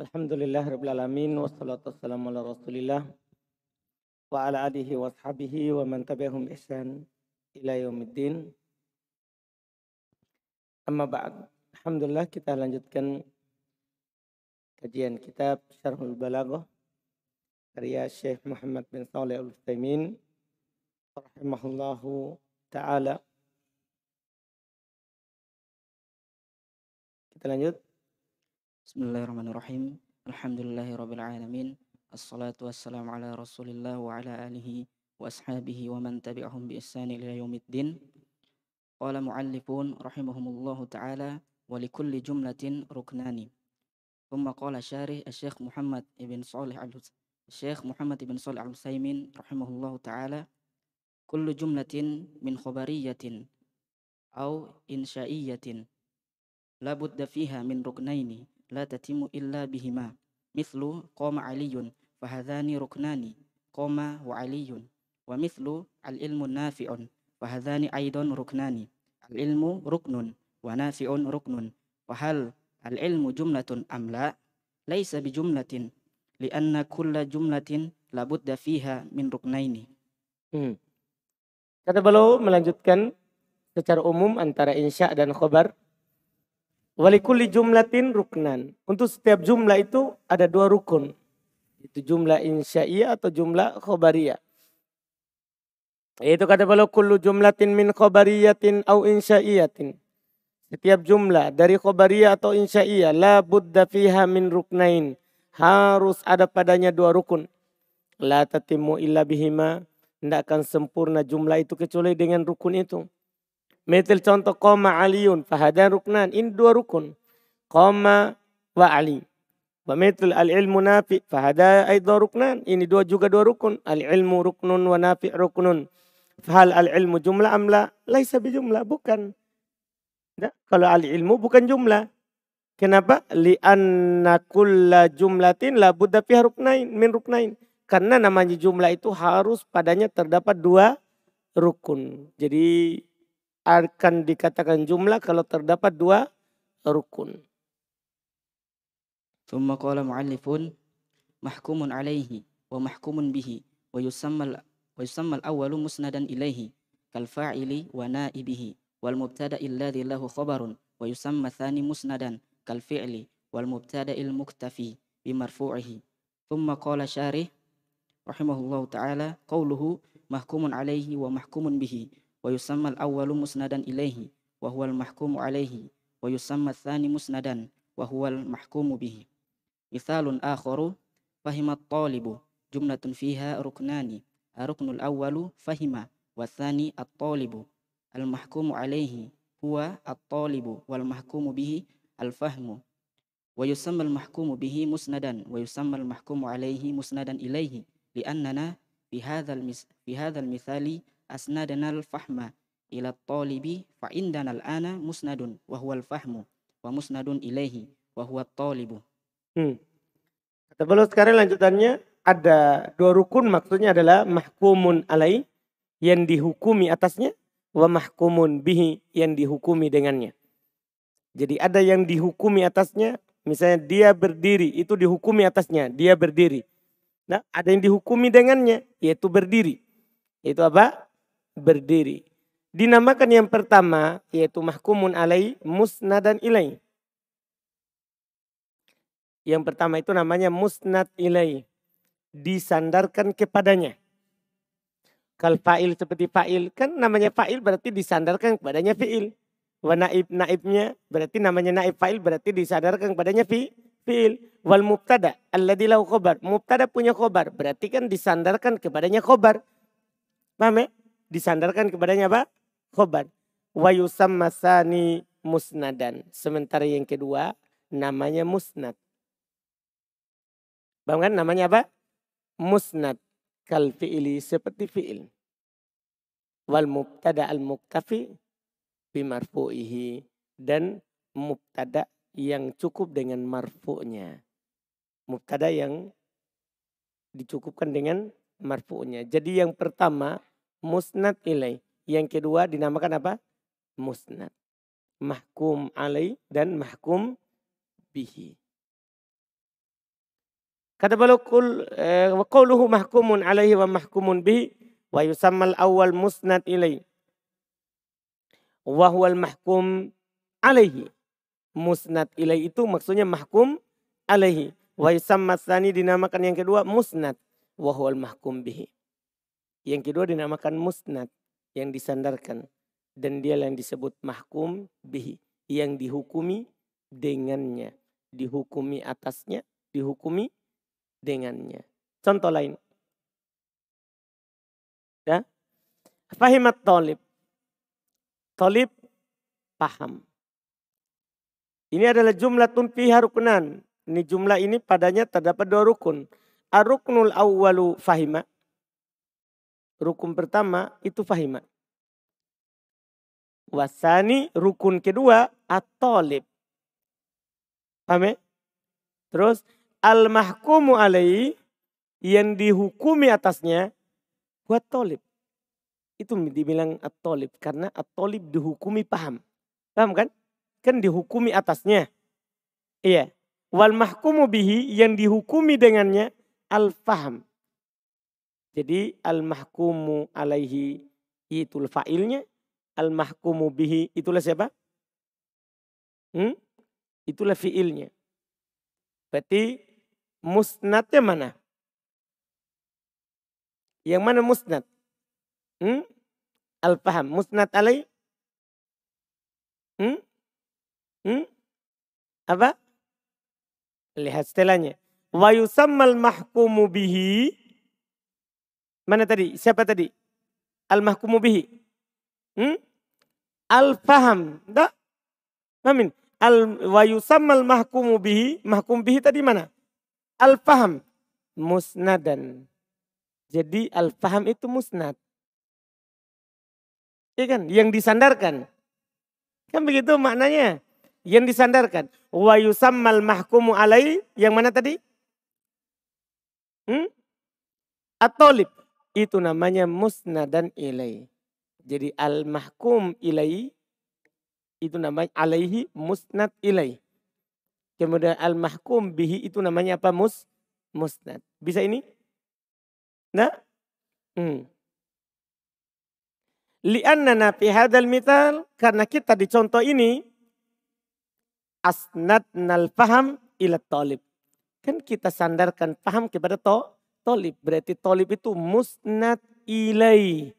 Alhamdulillah Rabbil Alamin Wassalatu wassalamu ala rasulillah Wa ala alihi wa ashabihi wa man tabi'ahum ihsan ila yaumiddin. Amma ba'd. Alhamdulillah kita lanjutkan kajian kitab Syarhul Balaghah karya Syekh Muhammad bin Saleh Al-Utsaimin rahimahullahu taala. Kita lanjut Bismillahirrahmanirrahim. Alhamdulillahirabbil alamin. Assalatu wassalamu ala Rasulillah wa ala alihi wa ashabihi wa man tabi'ahum bi ihsan ila yaumiddin. Qala muallifun rahimahumullahu taala wa likulli jumlatin ruknani. Thumma qala syarih Asy-Syaikh Muhammad ibn Shalih al Syekh Muhammad ibn Shalih Al-Utsaimin rahimahullahu taala kullu jumlatin min khabariyatin au insyaiyatin la budda fiha min ruknaini la tatimu illa bihima. Mithlu qama aliyun fahadhani ruknani qama wa aliyun. Wa mithlu al ilmu nafi'un fahadhani aidan ruknani. Al ilmu ruknun wa nafi'un ruknun. Wa hal al ilmu jumlatun am la? Laisa bi jumlatin lianna kulla jumlatin labudda fiha min ruknaini. Hmm. kata beliau melanjutkan secara umum antara insya dan khobar Walikuli jumlatin ruknan. Untuk setiap jumlah itu ada dua rukun. Itu jumlah insya'iyah atau jumlah khobariyah. Itu kata beliau kullu jumlatin min khobariyatin au insya'iyatin. Setiap jumlah dari khobariyah atau insya'iyah la budda fiha min ruknain. Harus ada padanya dua rukun. La tatimu illa bihima. Tidak akan sempurna jumlah itu kecuali dengan rukun itu. Metil contoh koma aliyun fahadan ruknan. Ini dua rukun. Koma wa ali. Wa metil al ilmu nafi fahada dua ruknan. Ini dua juga dua rukun. Al ilmu ruknun wa nafi ruknun. Fahal al ilmu jumlah amla. Laisa jumlah Bukan. Nah, kalau al ilmu bukan jumlah. Kenapa? Lianna kulla jumlatin la buddha fiha ruknain min ruknain. Karena namanya jumlah itu harus padanya terdapat dua rukun. Jadi akan dikatakan jumlah kalau terdapat dua rukun. ثم قال معلفون محكوم عليه ومحكوم به ويسمى ويسمى الأول مسندا إليه كالفاعل ونائبه والمبتدأ الذي له خبر ويسمى الثاني مسندا كالفعل والمبتدأ المكتفي بمرفوعه ثم قال شارح رحمه الله تعالى قوله محكوم عليه ومحكوم به ويسمى الأول مسندا إليه وهو المحكوم عليه ويسمى الثاني مسندا وهو المحكوم به. مثال آخر فهم الطالب جملة فيها ركنان الركن الأول فهم والثاني الطالب. المحكوم عليه هو الطالب والمحكوم به الفهم. ويسمى المحكوم به مسندا ويسمى المحكوم عليه مسندا إليه لأننا في هذا المثال asnadana al-fahma ila talibi fa indana al-ana musnadun wa huwa al-fahmu wa musnadun ilaihi wa huwa talibu. Hmm. Kata beliau sekarang lanjutannya ada dua rukun maksudnya adalah mahkumun alai yang dihukumi atasnya wa mahkumun bihi yang dihukumi dengannya. Jadi ada yang dihukumi atasnya, misalnya dia berdiri, itu dihukumi atasnya, dia berdiri. Nah, ada yang dihukumi dengannya, yaitu berdiri. Itu apa? Berdiri. Dinamakan yang pertama yaitu mahkumun alai musnadan ilai. Yang pertama itu namanya musnad ilai. Disandarkan kepadanya. Kal fa'il seperti fa'il. Kan namanya fa'il berarti disandarkan kepadanya fi'il. Wa naib naibnya berarti namanya naib fa'il berarti disandarkan kepadanya fi, fi'il. Wal mubtada alladhi lahu khobar. Mubtada punya khobar. Berarti kan disandarkan kepadanya khobar. Paham ya? Disandarkan kepadanya apa? Khobar. Wa masani musnadan. Sementara yang kedua namanya musnad. Bang kan namanya apa? Musnad. Kal fi'ili seperti fi'il. Wal mubtada al muktafi bimarfu'ihi. Dan mubtada yang cukup dengan marfu'nya. Mubtada yang dicukupkan dengan marfu'nya. Jadi yang pertama musnad ilai. Yang kedua dinamakan apa? Musnad. Mahkum alai dan mahkum bihi. Kata beliau kul eh, wa qawluhu mahkumun alaihi wa mahkumun bihi wa yusammal awal musnad ilaihi. Wa huwal mahkum alaihi. Musnad ilaihi itu maksudnya mahkum alaihi. Wa yusamma dinamakan yang kedua musnad wa huwal mahkum bihi. Yang kedua dinamakan musnad yang disandarkan dan dia yang disebut mahkum bihi yang dihukumi dengannya, dihukumi atasnya, dihukumi dengannya. Contoh lain. Ya. Fahimat tolib. Tolib paham. Ini adalah jumlah tunfiha rukunan. Ini jumlah ini padanya terdapat dua rukun. Aruknul awwalu fahima. Rukun pertama itu fahima. Wasani rukun kedua at-tolib. Paham ya? Terus al-mahkumu alaihi yang dihukumi atasnya buat tolib. Itu dibilang at-tolib karena at-tolib dihukumi paham. Paham kan? Kan dihukumi atasnya. Iya. Wal mahkumu bihi yang dihukumi dengannya al-faham. Jadi al-mahkumu alaihi itul fa'ilnya. Al-mahkumu bihi itulah siapa? Hmm? Itulah fi'ilnya. Berarti musnadnya mana? Yang mana musnad? Hmm? Al-faham. Musnad alai? Hmm? Hmm? Apa? Lihat setelahnya. Wa yusammal mahkumu bihi. Mana tadi? Siapa tadi? Al-mahkumu bihi. Hmm? Al-faham. Tak? Amin. Al wa yusammal mahkumu bihi. Mahkum bihi tadi mana? Al-faham. Musnadan. Jadi al-faham itu musnad. Iya kan? Yang disandarkan. Kan begitu maknanya. Yang disandarkan. Wa yusammal mahkumu alai. Yang mana tadi? Hmm? Atolib. Itu namanya musnadan ilai. Jadi al-mahkum ilai. Itu namanya alaihi musnad ilai. Kemudian al-mahkum bihi itu namanya apa? Mus, musnad. Bisa ini? Nah? Hmm. Li'annana fi hadal mital. Karena kita di contoh ini. Asnadnal faham ila tolib. Kan kita sandarkan paham kepada to, tolib. Berarti tolib itu musnad ilai.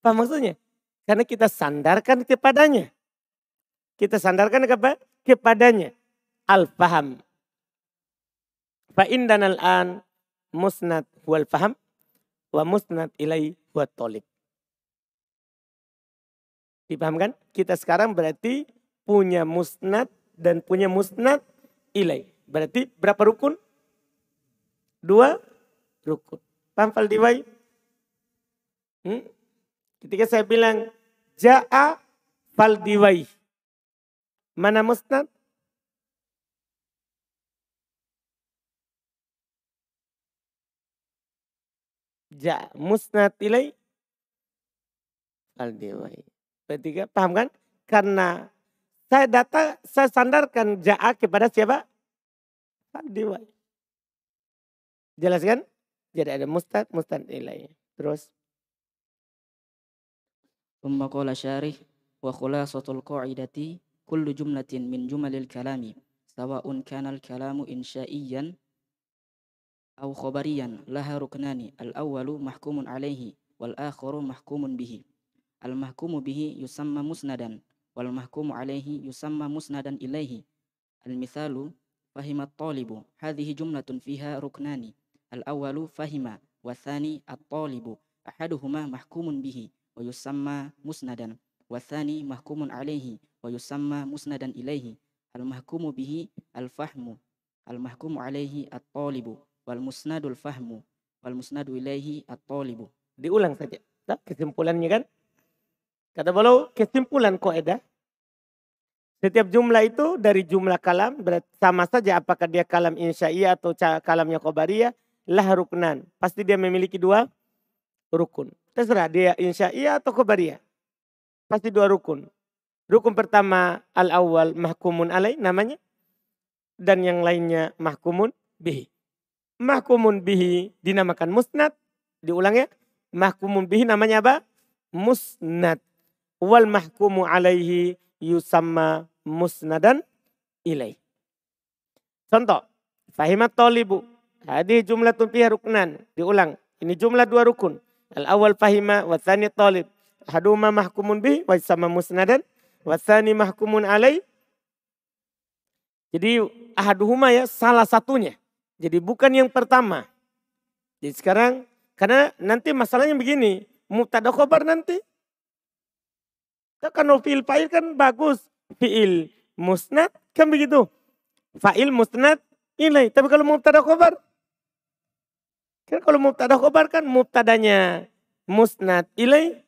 Apa maksudnya? Karena kita sandarkan kepadanya. Kita sandarkan kepada kepadanya. Al-faham. Fa indana al-an musnad wal faham wa musnad ilai huwa tolib. Dipahamkan? Kita sekarang berarti punya musnad dan punya musnad ilai. Berarti berapa rukun? Dua rukun. Paham Faldiwai? Hmm? Ketika saya bilang ja'a Faldiwai. Mana musnad? Ja musnad ilai Faldiwai. Bertiga, paham kan? Karena saya data, saya sandarkan ja'a kepada siapa? Diwai. Jelas kan? Jadi ada mustad, mustad ilai. Terus. ثم قال شارح وخلاصة القاعدة كل جملة من جمل الكلام سواء كان الكلام إنشائيا أو خبريا لها ركنان الأول محكوم عليه والآخر محكوم به المحكوم به يسمى مسندا والمحكوم عليه يسمى مسندا إليه المثال فهم الطالب هذه جملة فيها ركنان Al-awwalu fahima wa thani at-talibu ahaduhuma mahkumun bihi wa yusamma musnadan wa thani mahkumun alaihi wa yusamma musnadan ilaihi al-mahkumu bihi al-fahmu al-mahkumu alaihi at-talibu wal musnadul fahmu wal musnadu ilaihi at-talibu. Diulang saja. Nah, kesimpulannya kan? Kata beliau kesimpulan kaidah setiap jumlah itu dari jumlah kalam sama saja apakah dia kalam insya'iyah atau kalamnya kobariyah lah ruknan. Pasti dia memiliki dua rukun. Terserah dia insya'iyah atau qabariyah. Pasti dua rukun. Rukun pertama al-awwal mahkumun alaih namanya. Dan yang lainnya mahkumun bihi. mahkumun bihi dinamakan musnad. Diulang ya. Mahkumun bihi namanya apa? Musnad. Wal mahkumu alaihi yusamma musnadan ilaih. Contoh. Fahimat tolibu. Hadih jumlah fiha ruknan. Diulang. Ini jumlah dua rukun. Al-awwal fahima wa thani talib. Haduma mahkumun bih wa sama musnadan. Wa thani mahkumun alaih. Jadi ahaduhuma ya salah satunya. Jadi bukan yang pertama. Jadi sekarang karena nanti masalahnya begini. Mubtada khobar nanti. Kan fi'il fa'il kan bagus. Fi'il musnad kan begitu. Fa'il musnad ilai. Tapi kalau mubtada khobar. Kan kalau mubtada khobar kan mubtadanya musnad ilai.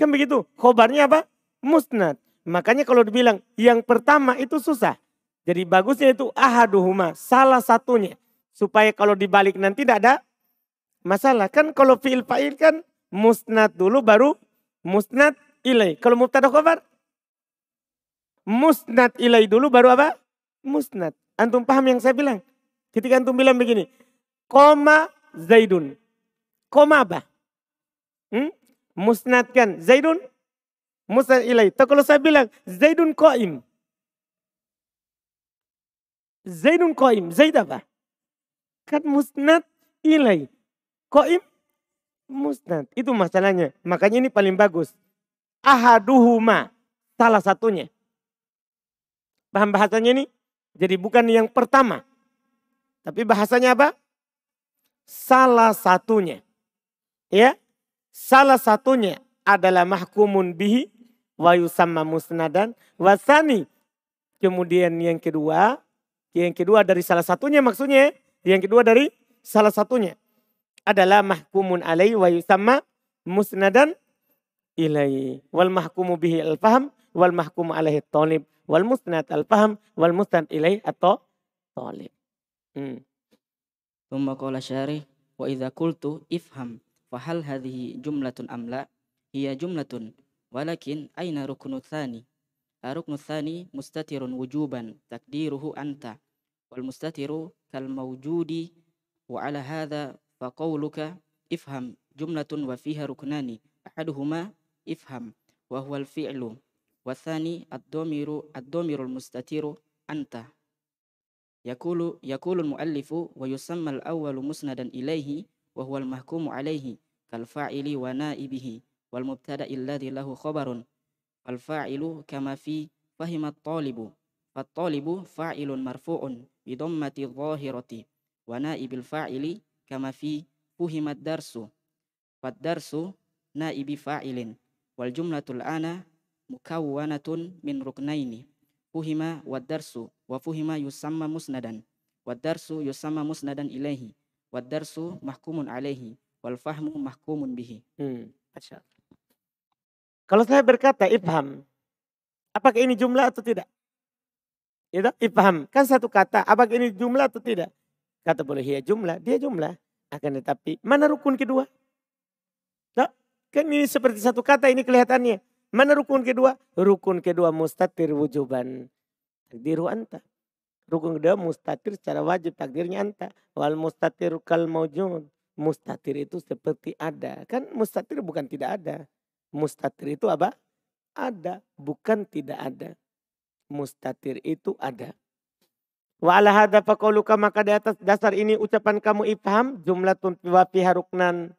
Kan begitu. Khobarnya apa? Musnad. Makanya kalau dibilang yang pertama itu susah. Jadi bagusnya itu ahaduhuma. Salah satunya. Supaya kalau dibalik nanti tidak ada masalah. Kan kalau fi'il fa'il kan musnad dulu baru musnad ilai. Kalau mubtada khobar musnad ilai dulu baru apa? Musnad. Antum paham yang saya bilang? Ketika antum bilang begini, koma Zaidun. Koma apa? Hmm? Musnadkan Zaidun. Musnad ilai. Tak kalau saya bilang Zaidun koim. Zaidun koim. Zaid apa? Kan musnad ilai. Koim musnad. Itu masalahnya. Makanya ini paling bagus. Ahaduhuma. Salah satunya. Paham bahasanya ini? Jadi bukan yang pertama. Tapi bahasanya apa? Salah satunya. Ya. Salah satunya adalah mahkumun bihi wa yusamma musnadan wasani. Kemudian yang kedua, yang kedua dari salah satunya maksudnya, yang kedua dari salah satunya adalah mahkumun alai wa yusamma musnadan ilai. Wal mahkumu bihi al-faham wal mahkumu alaihi talib wal musnad al faham wal musnad ilaih atau talib. Hmm. ثم قال شارح وإذا قلت افهم فهل هذه جملة أم لا؟ هي جملة ولكن أين ركن الثاني؟ الركن الثاني مستتر وجوبا تقديره أنت والمستتر كالموجود وعلى هذا فقولك افهم جملة وفيها ركنان أحدهما افهم وهو الفعل والثاني الضمير الضمير المستتر أنت. Yakulu yakulul muallifu wa yusammal awwalu musnadan ilaihi wa huwal mahkumu alaihi kal fa'ili wa naibihi wal mubtada illadhi lahu khabarun. Wal fa'ilu kama fi fahimat talibu fat talibu fa'ilun marfu'un bi dhammati dhahirati wa naibil fa'ili kama fi fuhimat darsu fat darsu naibi fa'ilin wal jumlatul ana mukawwanatun min ruknaini fuhima wad darsu wa fuhima yusamma musnadan wad darsu yusamma musnadan ilaihi wad darsu mahkumun alaihi wal fahmu mahkumun bihi. Hmm. Kalau saya berkata ifham, apakah ini jumlah atau tidak? Itu ifham, kan satu kata, apakah ini jumlah atau tidak? Kata boleh ya jumlah, dia jumlah. Akan tetapi mana rukun kedua? Nah, kan ini seperti satu kata ini kelihatannya. Mana rukun kedua? Rukun kedua mustatir wujuban. Takdiru anta. Rukun kedua mustatir secara wajib takdirnya anta. Wal mustatir kal maujud. Mustatir itu seperti ada. Kan mustatir bukan tidak ada. Mustatir itu apa? Ada. Bukan tidak ada. Mustatir itu ada. Wa ala hadha faqauluka maka di atas dasar ini ucapan kamu ifham jumlah wa fiha ruknan.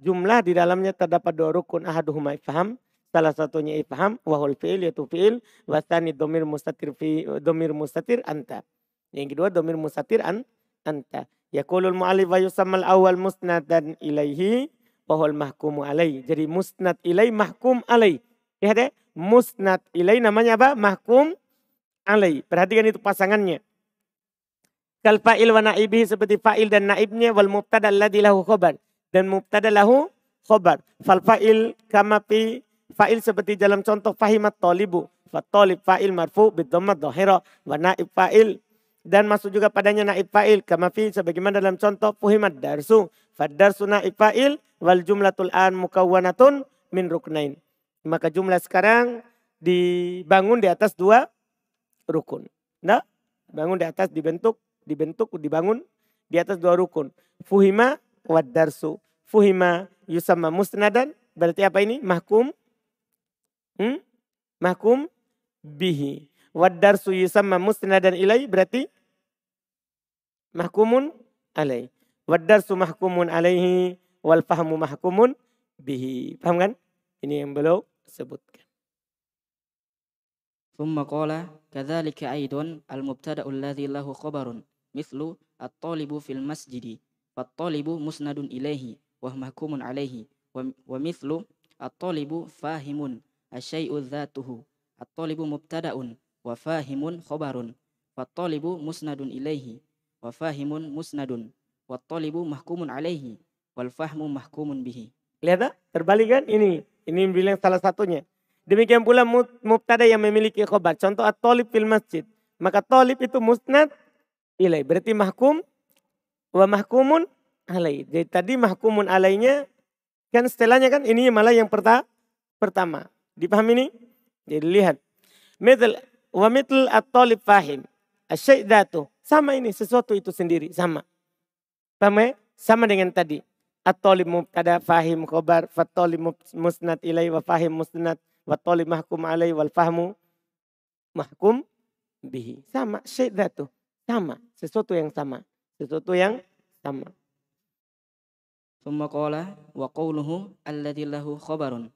Jumlah di dalamnya terdapat dua rukun ahaduhuma ifham Salah satunya ifham wahul fi'il yaitu fi'il. Wasani domir mustatir fi domir mustatir anta. Yang kedua domir mustatir an anta. Yaqulul mu'alif wa yusammal awal musnadan ilaihi wahul mahkumu alaih. Jadi musnad ilaih mahkum alaih. Lihat ya. Musnad ilaih namanya apa? Mahkum alaih. Perhatikan itu pasangannya. Kal fa'il wa na'ibihi seperti fa'il dan naibnya wal mubtada alladhi lahu khobar. Dan mubtada lahu khobar. Fal fa'il kama fi Fa'il seperti dalam contoh fahimat tolibu. Fatolib fa'il marfu bidhammat dhahira. Wa naib fa'il. Dan masuk juga padanya naib fa'il. Kama fi sebagaimana dalam contoh fuhimat darsu. Fadarsu naib fa'il. Wal jumlatul an mukawwanatun min ruknain. Maka jumlah sekarang dibangun di atas dua rukun. Nah, bangun di atas dibentuk, dibentuk, dibangun di atas dua rukun. Fuhima wad darsu. Fuhima yusamma musnadan. Berarti apa ini? Mahkum Hmm? Mahkum bihi. Wad darsu yusamma musnadan ilai. Berarti mahkumun alai. Wad darsu mahkumun alaihi. Wal fahmu mahkumun bihi. Paham kan? Ini yang beliau sebutkan. ثم قال كذلك أيضا المبتدأ الذي له خبر مثل الطالب في المسجد فالطالب مسند إليه وهو محكوم عليه ومثل الطالب فاهم asyai'u dhatuhu. at-talibu mubtada'un wa fahimun khobarun Wat-talibu musnadun ilaihi wa fahimun musnadun. Wat-talibu mahkumun alaihi wal fahmu mahkumun bihi. Lihat terbalik kan ini. Ini bilang salah satunya. Demikian pula mubtada yang memiliki khobar contoh at-talib fil masjid. Maka talib itu musnad ilai. Berarti mahkum wa mahkumun alai. Jadi tadi mahkumun alainya kan setelahnya kan ini malah yang perta pertama. Dipahami ini? Jadi lihat. Mithl wa mithl at-talib fahim. Asyai datu. Sama ini, sesuatu itu sendiri. Sama. Sama ya? Sama dengan tadi. At-talib mubtada fahim khobar. Fat-talib musnad ilai wa fahim musnad. Wat-talib mahkum alai wal fahmu mahkum bihi. Sama. Asyai datu. Sama. Sesuatu yang sama. Sesuatu yang sama. Thumma qala wa qawluhu alladhi lahu khobarun.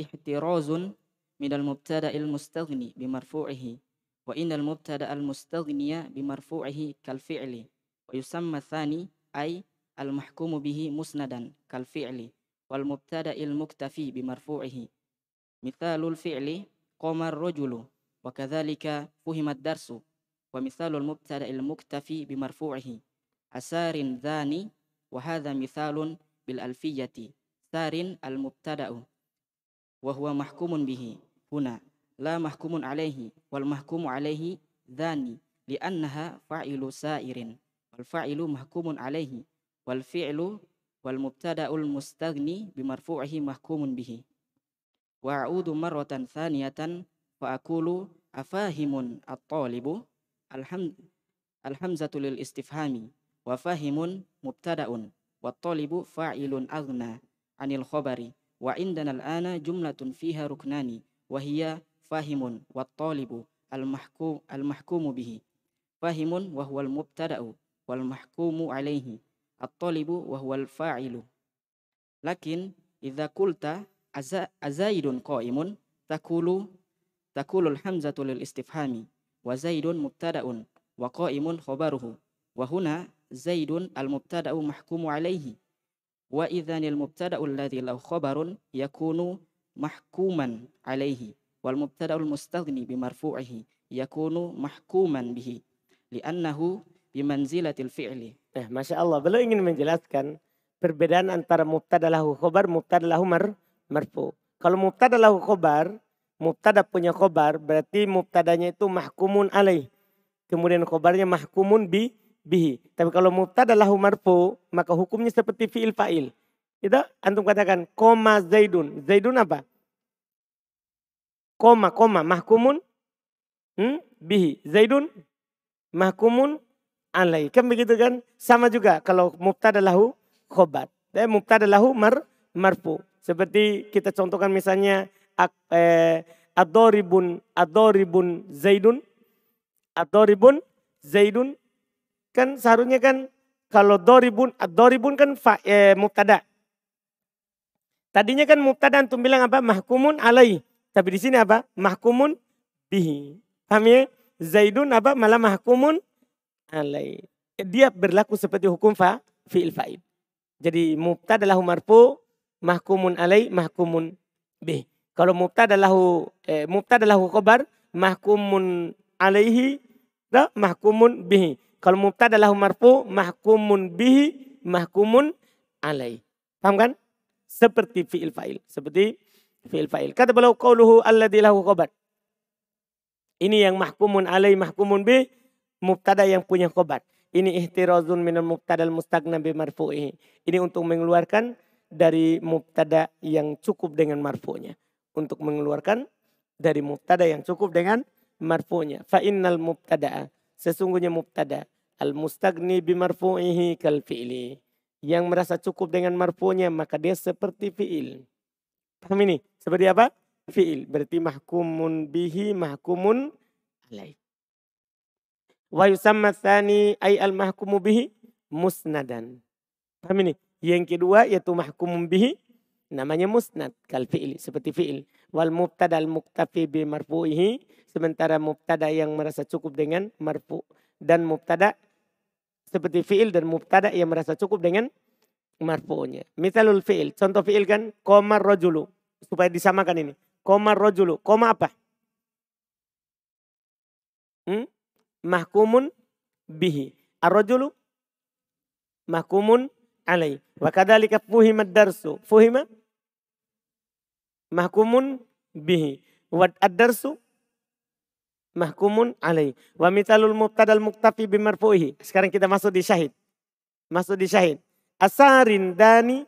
إحتراز من المبتدأ المستغني بمرفوعه وإن المبتدأ المستغني بمرفوعه كالفعل ويسمى الثاني أي المحكوم به مسندا كالفعل والمبتدأ المكتفي بمرفوعه. مثال الفعل قام الرجل وكذلك فهم الدرس ومثال المبتدأ المكتفي بمرفوعه. أسار ذاني وهذا مثال بالألفية. سار المبتدأ. وهو محكوم به. هنا لا محكوم عليه والمحكوم عليه ذاني لأنها فاعل سائر. والفاعل محكوم عليه والفعل والمبتدأ المستغني بمرفوعه محكوم به. وأعود مرة ثانية فأقول أفاهم الطالب الحمد الحمزة للاستفهام. وفاهم مبتدأ والطالب فاعل أغنى عن الخبر. وعندنا الآن جملة فيها ركنان وهي فاهم والطالب المحكوم, المحكوم به. فاهم وهو المبتدأ والمحكوم عليه. الطالب وهو الفاعل. لكن إذا قلت أزايد قائم تقول تقول الحمزة للاستفهام. وزيد مبتدأ وقائم خبره. وهنا زيد المبتدأ محكوم عليه. wa idzanil mubtada'ul ladzi lahu khabarun yakunu mahkuman alaihi wal mubtada'ul mustaghni bi marfu'ihi yakunu mahkuman bihi li'annahu bimanzilatil fi'li. eh Masya Allah, beliau ingin menjelaskan perbedaan antara mubtada lahu khabar mubtada lahu mar, marfu. Kalau mubtada lahu khabar mubtada punya khabar berarti mubtadanya itu mahkumun alaih. Kemudian khabarnya mahkumun bi bihi. Tapi kalau mubtada lahu marfu, maka hukumnya seperti fi'il fa'il. Itu antum katakan koma zaidun. Zaidun apa? Koma, koma, mahkumun hmm? bihi. Zaidun mahkumun alai. Kan begitu kan? Sama juga kalau mubtada lahu khobar. Eh, mubtada lahu mar, marfu. Seperti kita contohkan misalnya eh, adoribun, adoribun zaidun. Adoribun zaidun Kan seharusnya kan kalau doribun, doribun kan fa, eh, mubtada. Tadinya kan mubtada antum bilang apa? Mahkumun alai. Tapi di sini apa? Mahkumun bihi. Paham ya? Zaidun apa? Malah mahkumun alai. Dia berlaku seperti hukum fa, fi'il fa'id. Jadi mubtada lahu marfu, mahkumun alai, mahkumun bih. Kalau mubtada lahu eh, mubtada lahu khabar, mahkumun alaihi, mahkumun bihi. Kalau mubtada lahu marfu mahkumun bihi mahkumun alai. Paham kan? Seperti fi'il fa'il. Seperti fi'il fa'il. Kata beliau qauluhu alladhi lahu khabar. Ini yang mahkumun alai mahkumun bih mubtada yang punya khobar. Ini ihtirazun minal mubtada al-mustagna bi marfu'ihi. Ini untuk mengeluarkan dari mubtada yang cukup dengan marfu'nya. Untuk mengeluarkan dari mubtada yang cukup dengan marfu'nya. Fa innal mubtada'a Sesungguhnya mubtada Al-mustagni bimarfu'ihi kal fi'li. Yang merasa cukup dengan marfu'nya maka dia seperti fi'il. Paham ini? Seperti apa? Fi'il. Berarti mahkumun bihi mahkumun alaih. Wa yusamma tsani ay al mahkumu bihi musnadan. Paham ini? Yang kedua yaitu mahkumun bihi namanya musnad kal fi'il seperti fi'il wal mubtada al muktafi bi marfu'ihi sementara mubtada yang merasa cukup dengan marfu dan mubtada seperti fi'il dan mubtada yang merasa cukup dengan marfu'nya. Misalul fi'il, contoh fi'il kan koma rojulu supaya disamakan ini. Koma rojulu, koma apa? Hmm? Mahkumun bihi. Ar-rajulu mahkumun alai. Wa kadzalika fuhima darsu. Fuhima mahkumun bihi. Wa ad-darsu mahkumun alai. Wa mitalul mubtadal muktafi bimarfu'ihi. Sekarang kita masuk di syahid. Masuk di syahid. Asarin dani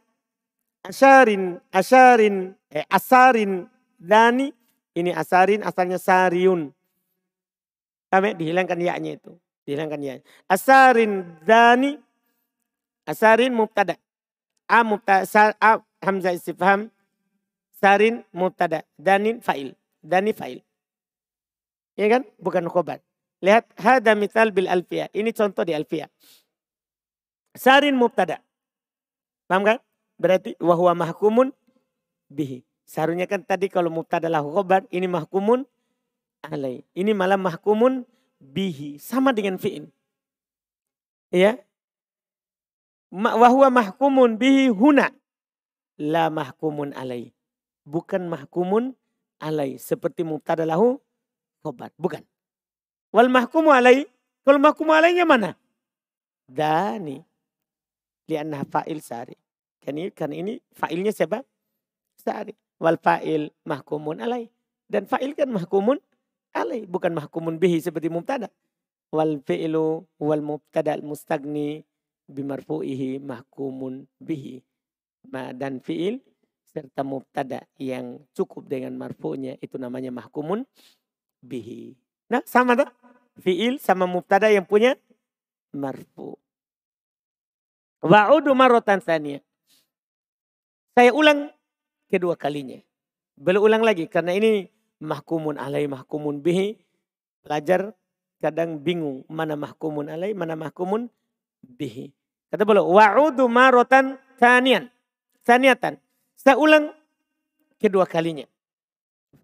asharin asharin eh, asarin dani ini asarin asalnya sariun. Kami dihilangkan yaknya itu. Dihilangkan ya. Asarin dani asarin mubtada. A mubtada a hamzah istifham sarin mubtada danin fa'il. Dani fa'il. Ya kan? Bukan khobar. Lihat hada misal bil alfiyah. Ini contoh di alfiyah. Sarin mubtada. Paham kan? Berarti wahwa mahkumun bihi. Seharusnya kan tadi kalau mubtada lahu khobar. Ini mahkumun alai. Ini malah mahkumun bihi. Sama dengan fi'in. Ya. Wahwa mahkumun bihi huna. La mahkumun alai. Bukan mahkumun alai. Seperti mubtada lahu khobar. Bukan. Wal mahkumu alai. Kalau mahkumu alainya mana? Dani. Lianna fa'il sari. Ini, kan ini fa'ilnya siapa? Sari. Wal fa'il mahkumun alai. Dan fa'il kan mahkumun alai. Bukan mahkumun bihi seperti mubtada. Wal fi'lu wal mubtada al mustagni bimarfu'ihi mahkumun bihi. Dan fi'il serta mubtada yang cukup dengan marfu'nya itu namanya mahkumun bihi. Nah, sama tak? Fi'il sama mubtada yang punya marfu. Wa'udu marotan sania. Saya ulang kedua kalinya. Belum ulang lagi karena ini mahkumun alai mahkumun bihi. Pelajar kadang bingung mana mahkumun alai mana mahkumun bihi. Kata boleh wa'udu marotan sanian. Saniatan. Saya ulang kedua kalinya.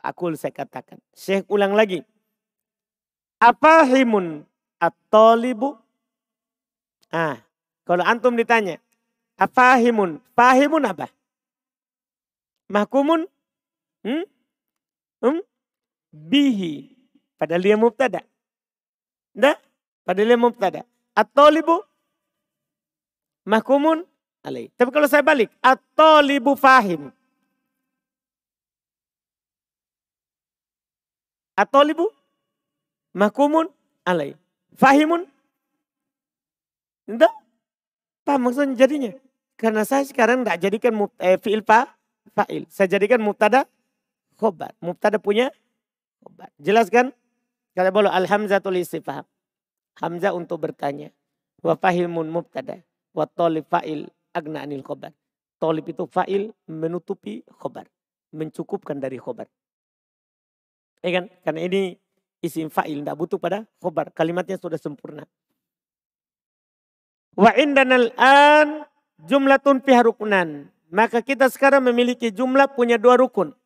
Aku saya katakan. Syekh ulang lagi. Afahimun at-talibu? Ah, kalau antum ditanya, afahimun? Fahimun apa? Mahkumun? Hmm? Hmm? Bihi. Padahal dia mubtada. Enggak? Padahal dia mubtada. At-talibu? Mahkumun alaih. Tapi kalau saya balik, at-talibu fahim. Atolibu mahkumun alai. Fahimun? Entah. Apa maksudnya jadinya? Karena saya sekarang tidak jadikan eh, fi'il pa, fa'il. Saya jadikan mubtada khobar. Mubtada punya khobar. Jelaskan? Kata boleh alhamzatul istifham. Hamzah untuk bertanya. Wa fahimun mubtada. Wa tolib fa'il agna anil khobar. Tolib itu fa'il menutupi khobar. Mencukupkan dari khobar. Ya kan? Karena ini isim fa'il, tidak butuh pada khobar. Kalimatnya sudah sempurna. Wa indanal an jumlatun fiha rukunan. Maka kita sekarang memiliki jumlah punya dua rukun.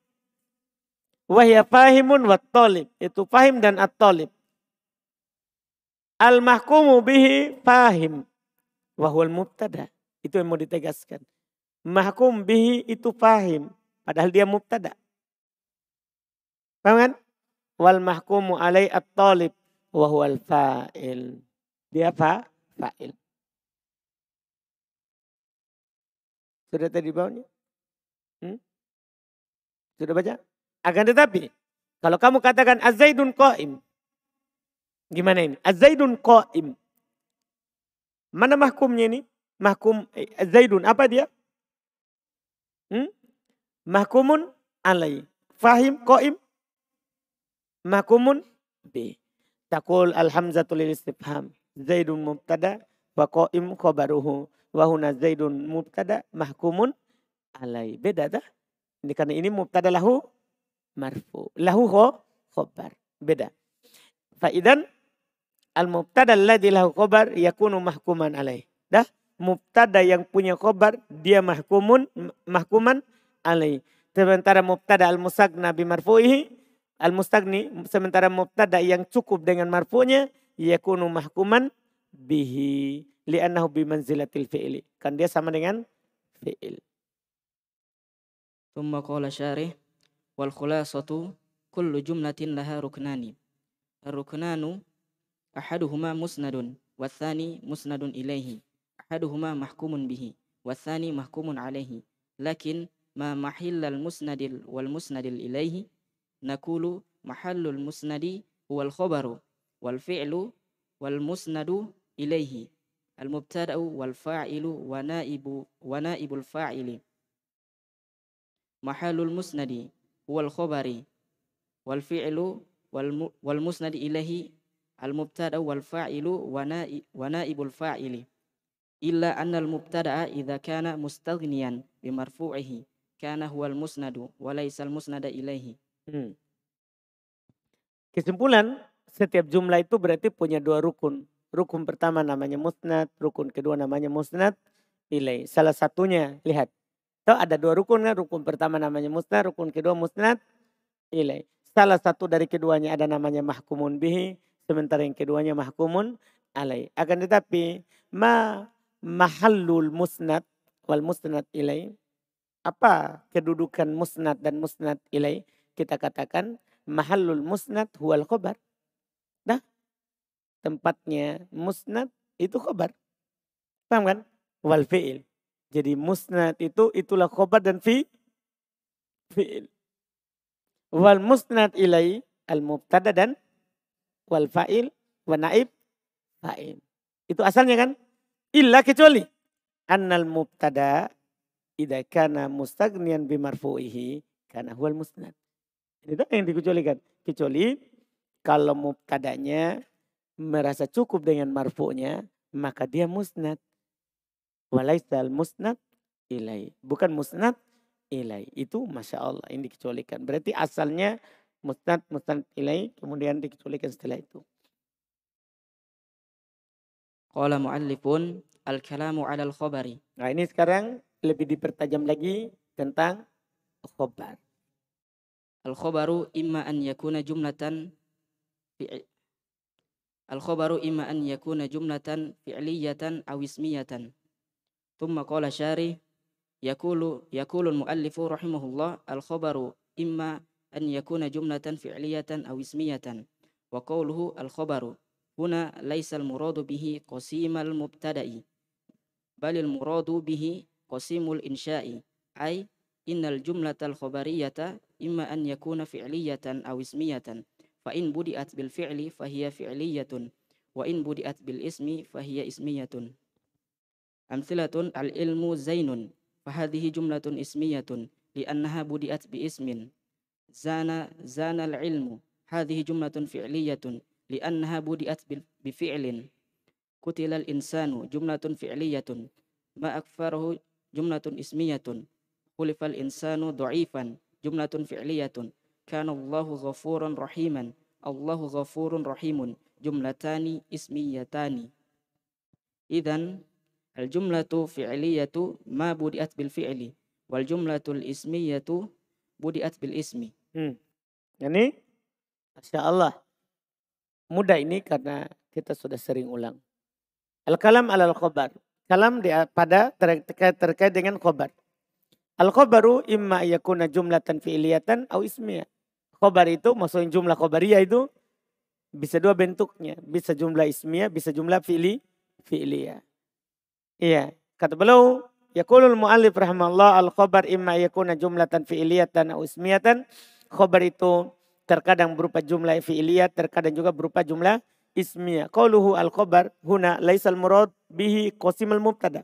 Wahya fahimun wa talib. Itu fahim dan at-talib. Al-mahkumu bihi fahim. Wahwal mubtada. Itu yang mau ditegaskan. Mahkum bihi itu fahim. Padahal dia mubtada. Paham kan? wal mahkumu alai at-talib wa huwal fa'il. Dia fa fa'il. Sudah tadi bawahnya? Hmm? Sudah baca? Akan tetapi, kalau kamu katakan azaidun qaim. Gimana ini? Azaidun qaim. Mana mahkumnya ini? Mahkum eh, zaidun apa dia? Hmm? Mahkumun alai. Fahim qaim Makumun B. Takul alhamzatul istifham. Zaidun mubtada wa qaim khabaruhu. Wa huna Zaidun mubtada mahkumun alai. Beda dah. Ini karena ini mubtada lahu marfu. Lahu khobar. Beda. Faidan Al-mubtada alladhi lahu khobar yakunu mahkuman alaih. Dah? Mubtada yang punya khobar dia mahkumun mahkuman alaih. Sementara mubtada al-musagna bimarfu'ihi al-mustagni sementara mubtada yang cukup dengan marfu'nya yakunu mahkuman bihi li'annahu bimanzilatil fi'li. Kan dia sama dengan fi'il. Tumma qala syarih wal khulasatu kullu jumlatin laha ruknani. Ar-ruknanu أحدهما مسند والثاني مسند إليه أحدهما محكوم به والثاني محكوم عليه. لكن ما محل المسند والمسند إليه؟ نقول محل المسند هو الخبر والفعل والمسند إليه المبتدأ والفاعل ونائب ونائب الفاعل. محل المسند هو الخبر والفعل والمسند إليه al-mubtada wal fa'ilu wa naibul fa'ili illa anna al-mubtada'a idza kana mustaghniyan bi marfu'ihi kana musnadu wa musnada ilaihi. Hmm. Kesimpulan setiap jumlah itu berarti punya dua rukun. Rukun pertama namanya musnad, rukun kedua namanya musnad ilai. Salah satunya lihat. Tuh ada dua rukun kan? Rukun pertama namanya musnad, rukun kedua musnad ilai. Salah satu dari keduanya ada namanya mahkumun bihi, sementara yang keduanya mahkumun alai. Akan tetapi ma mahallul musnad wal musnad ilai. Apa kedudukan musnad dan musnad ilai? Kita katakan mahallul musnad huwal khobar. Nah, tempatnya musnad itu khobar. Paham kan? Wal fi'il. Jadi musnad itu itulah khobar dan fi fi'il. Wal musnad ilai al mubtada dan wal fa'il wa naib fa'il. Itu asalnya kan? Illa kecuali annal mubtada idza kana mustagniyan bimarfu'ihi kana huwal musnad. Itu yang dikecualikan. Kecuali kalau mubtadanya merasa cukup dengan marfu'nya, maka dia musnad. Walaisal musnad ilai. Bukan musnad ilai. Itu Masya Allah ini dikecualikan. Berarti asalnya musnad, musnad ilai, kemudian dikecualikan setelah itu. Qala mu'allifun al-kalamu 'ala al-khabari. Nah, ini sekarang lebih dipertajam lagi tentang khabar. Al-khabaru imma an yakuna jumlatan Al-khabaru imma an yakuna jumlatan fi'liyatan aw ismiyatan. Thumma qala syari yaqulu yaqulu al-muallifu rahimahullah al-khabaru imma yakuna jumlatan fi'liyatan aw ismiyatan. Wa qawluhu al-khabaru هنا ليس المراد به قسيم المبتدأ بل المراد به قسيم الإنشاء أي إن الجملة الخبرية إما أن يكون فعلية أو اسمية فإن بدأت بالفعل فهي فعلية وإن بدأت بالاسم فهي اسمية أمثلة العلم زين فهذه جملة اسمية لأنها بدأت باسم زان زان العلم. هذه جملة فعلية لأنها بدأت بفعل. قتل الإنسان جملة فعلية. ما أكثره جملة اسمية. خلف الإنسان ضعيفا جملة فعلية. كان الله غفورا رحيما. الله غفور رحيم. جملتان اسميتان. إذا الجملة فعلية ما بدأت بالفعل والجملة الاسمية بدأت بالاسم. Hmm. Ini Masya Allah. Mudah ini karena kita sudah sering ulang. Al-kalam alal khobar. Kalam di, pada terkait, terkait dengan qobar. Al-khobaru imma yakuna jumlatan fi'liyatan au ismiya. Qobar itu maksudnya jumlah Qobariya itu bisa dua bentuknya. Bisa jumlah ismiya, bisa jumlah fi'li, fi'liya. Iya. Kata beliau, Yaqulul mu'allif rahmallah al-khobar imma yakuna jumlatan fi'liyatan au ismiyatan. Khobar itu terkadang berupa jumlah fi'liyah, terkadang juga berupa jumlah ismiyah. Qauluhu al-khabar huna laisal murad bihi qasimul mubtada.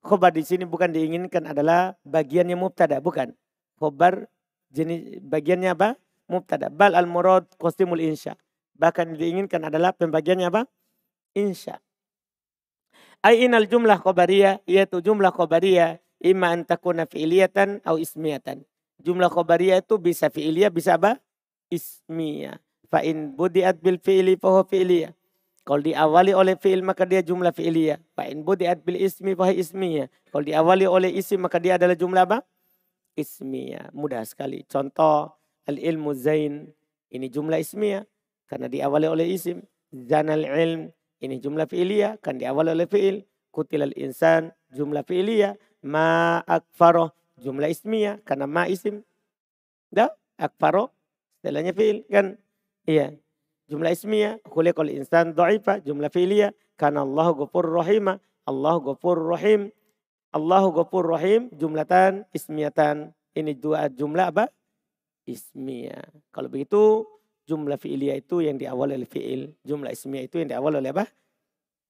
Khobar di sini bukan diinginkan adalah bagiannya mubtada, bukan. Khobar jenis bagiannya apa? Mubtada. Bal al murad qasimul insya. Bahkan diinginkan adalah pembagiannya apa? insya. Ay inal jumlah khobariyah, yaitu jumlah khobariyah, imma antakuna fi'liyatan atau ismiyatan. Jumlah khobariyah itu bisa fi'liyah, bisa apa? Ismiyah. Fa'in budiat bil fi'li fahuwa fi'liyah. Kalau diawali oleh fi'il maka dia jumlah fi'liyah. Fa'in budiat bil ismi fahuwa ismiyah. Kalau diawali oleh isim maka dia adalah jumlah apa? Ismiyah. Mudah sekali. Contoh al-ilmu zain. Ini jumlah ismiyah. Karena diawali oleh isim. Zanal ilm ini jumlah fi'liyah kan diawali oleh fi'il. Kutilal insan jumlah fi'liyah. Ma akfaroh jumlah ismiyah karena ma isim. Dah akfaroh setelahnya fi'il kan. Iya. Jumlah ismiyah. Khuliqal insan do'ifa jumlah fi'liyah. Karena Allah gopur rahimah. Allah gopur rahim. Allah gopur rahim jumlatan ismiyatan. Ini dua jumlah apa? Ismiyah. Kalau begitu jumlah fi'liyah itu yang diawali oleh fi'il. Jumlah ismiyah itu yang diawali oleh apa?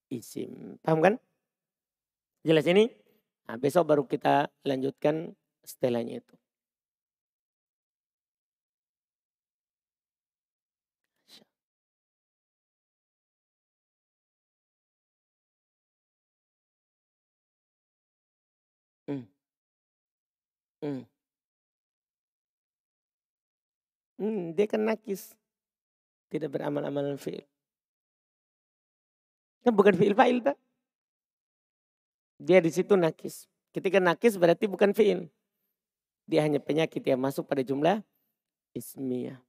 Isim. Paham kan? Jelas ini? Nah, besok baru kita lanjutkan setelahnya itu. Hmm. Hmm. Hmm, dia kan nakis. Tidak beramal-amalan fi'il. Kan bukan fi'il fa'il tak? Dia di situ nakis. Ketika nakis berarti bukan fi'il. Dia hanya penyakit yang masuk pada jumlah ismiyah.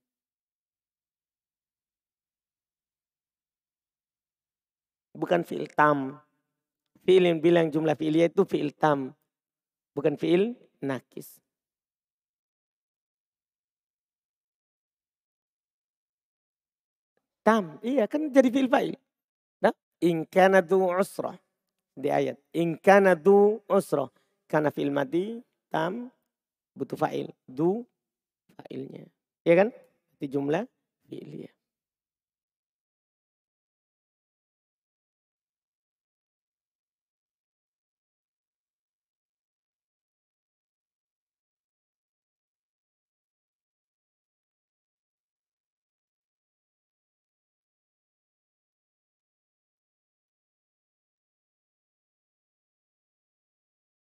Bukan fi'il tam. Fi'il yang bilang jumlah fi'iliyah itu fi'il tam. Bukan fi'il nakis. Tam, iya kan jadi fi'il fa'il. Nah, in kana du usrah di ayat. In kana du usrah. Karena fi'il mati tam butuh fa'il. Du fa'ilnya. Iya kan? Di jumlah fi'iliyah.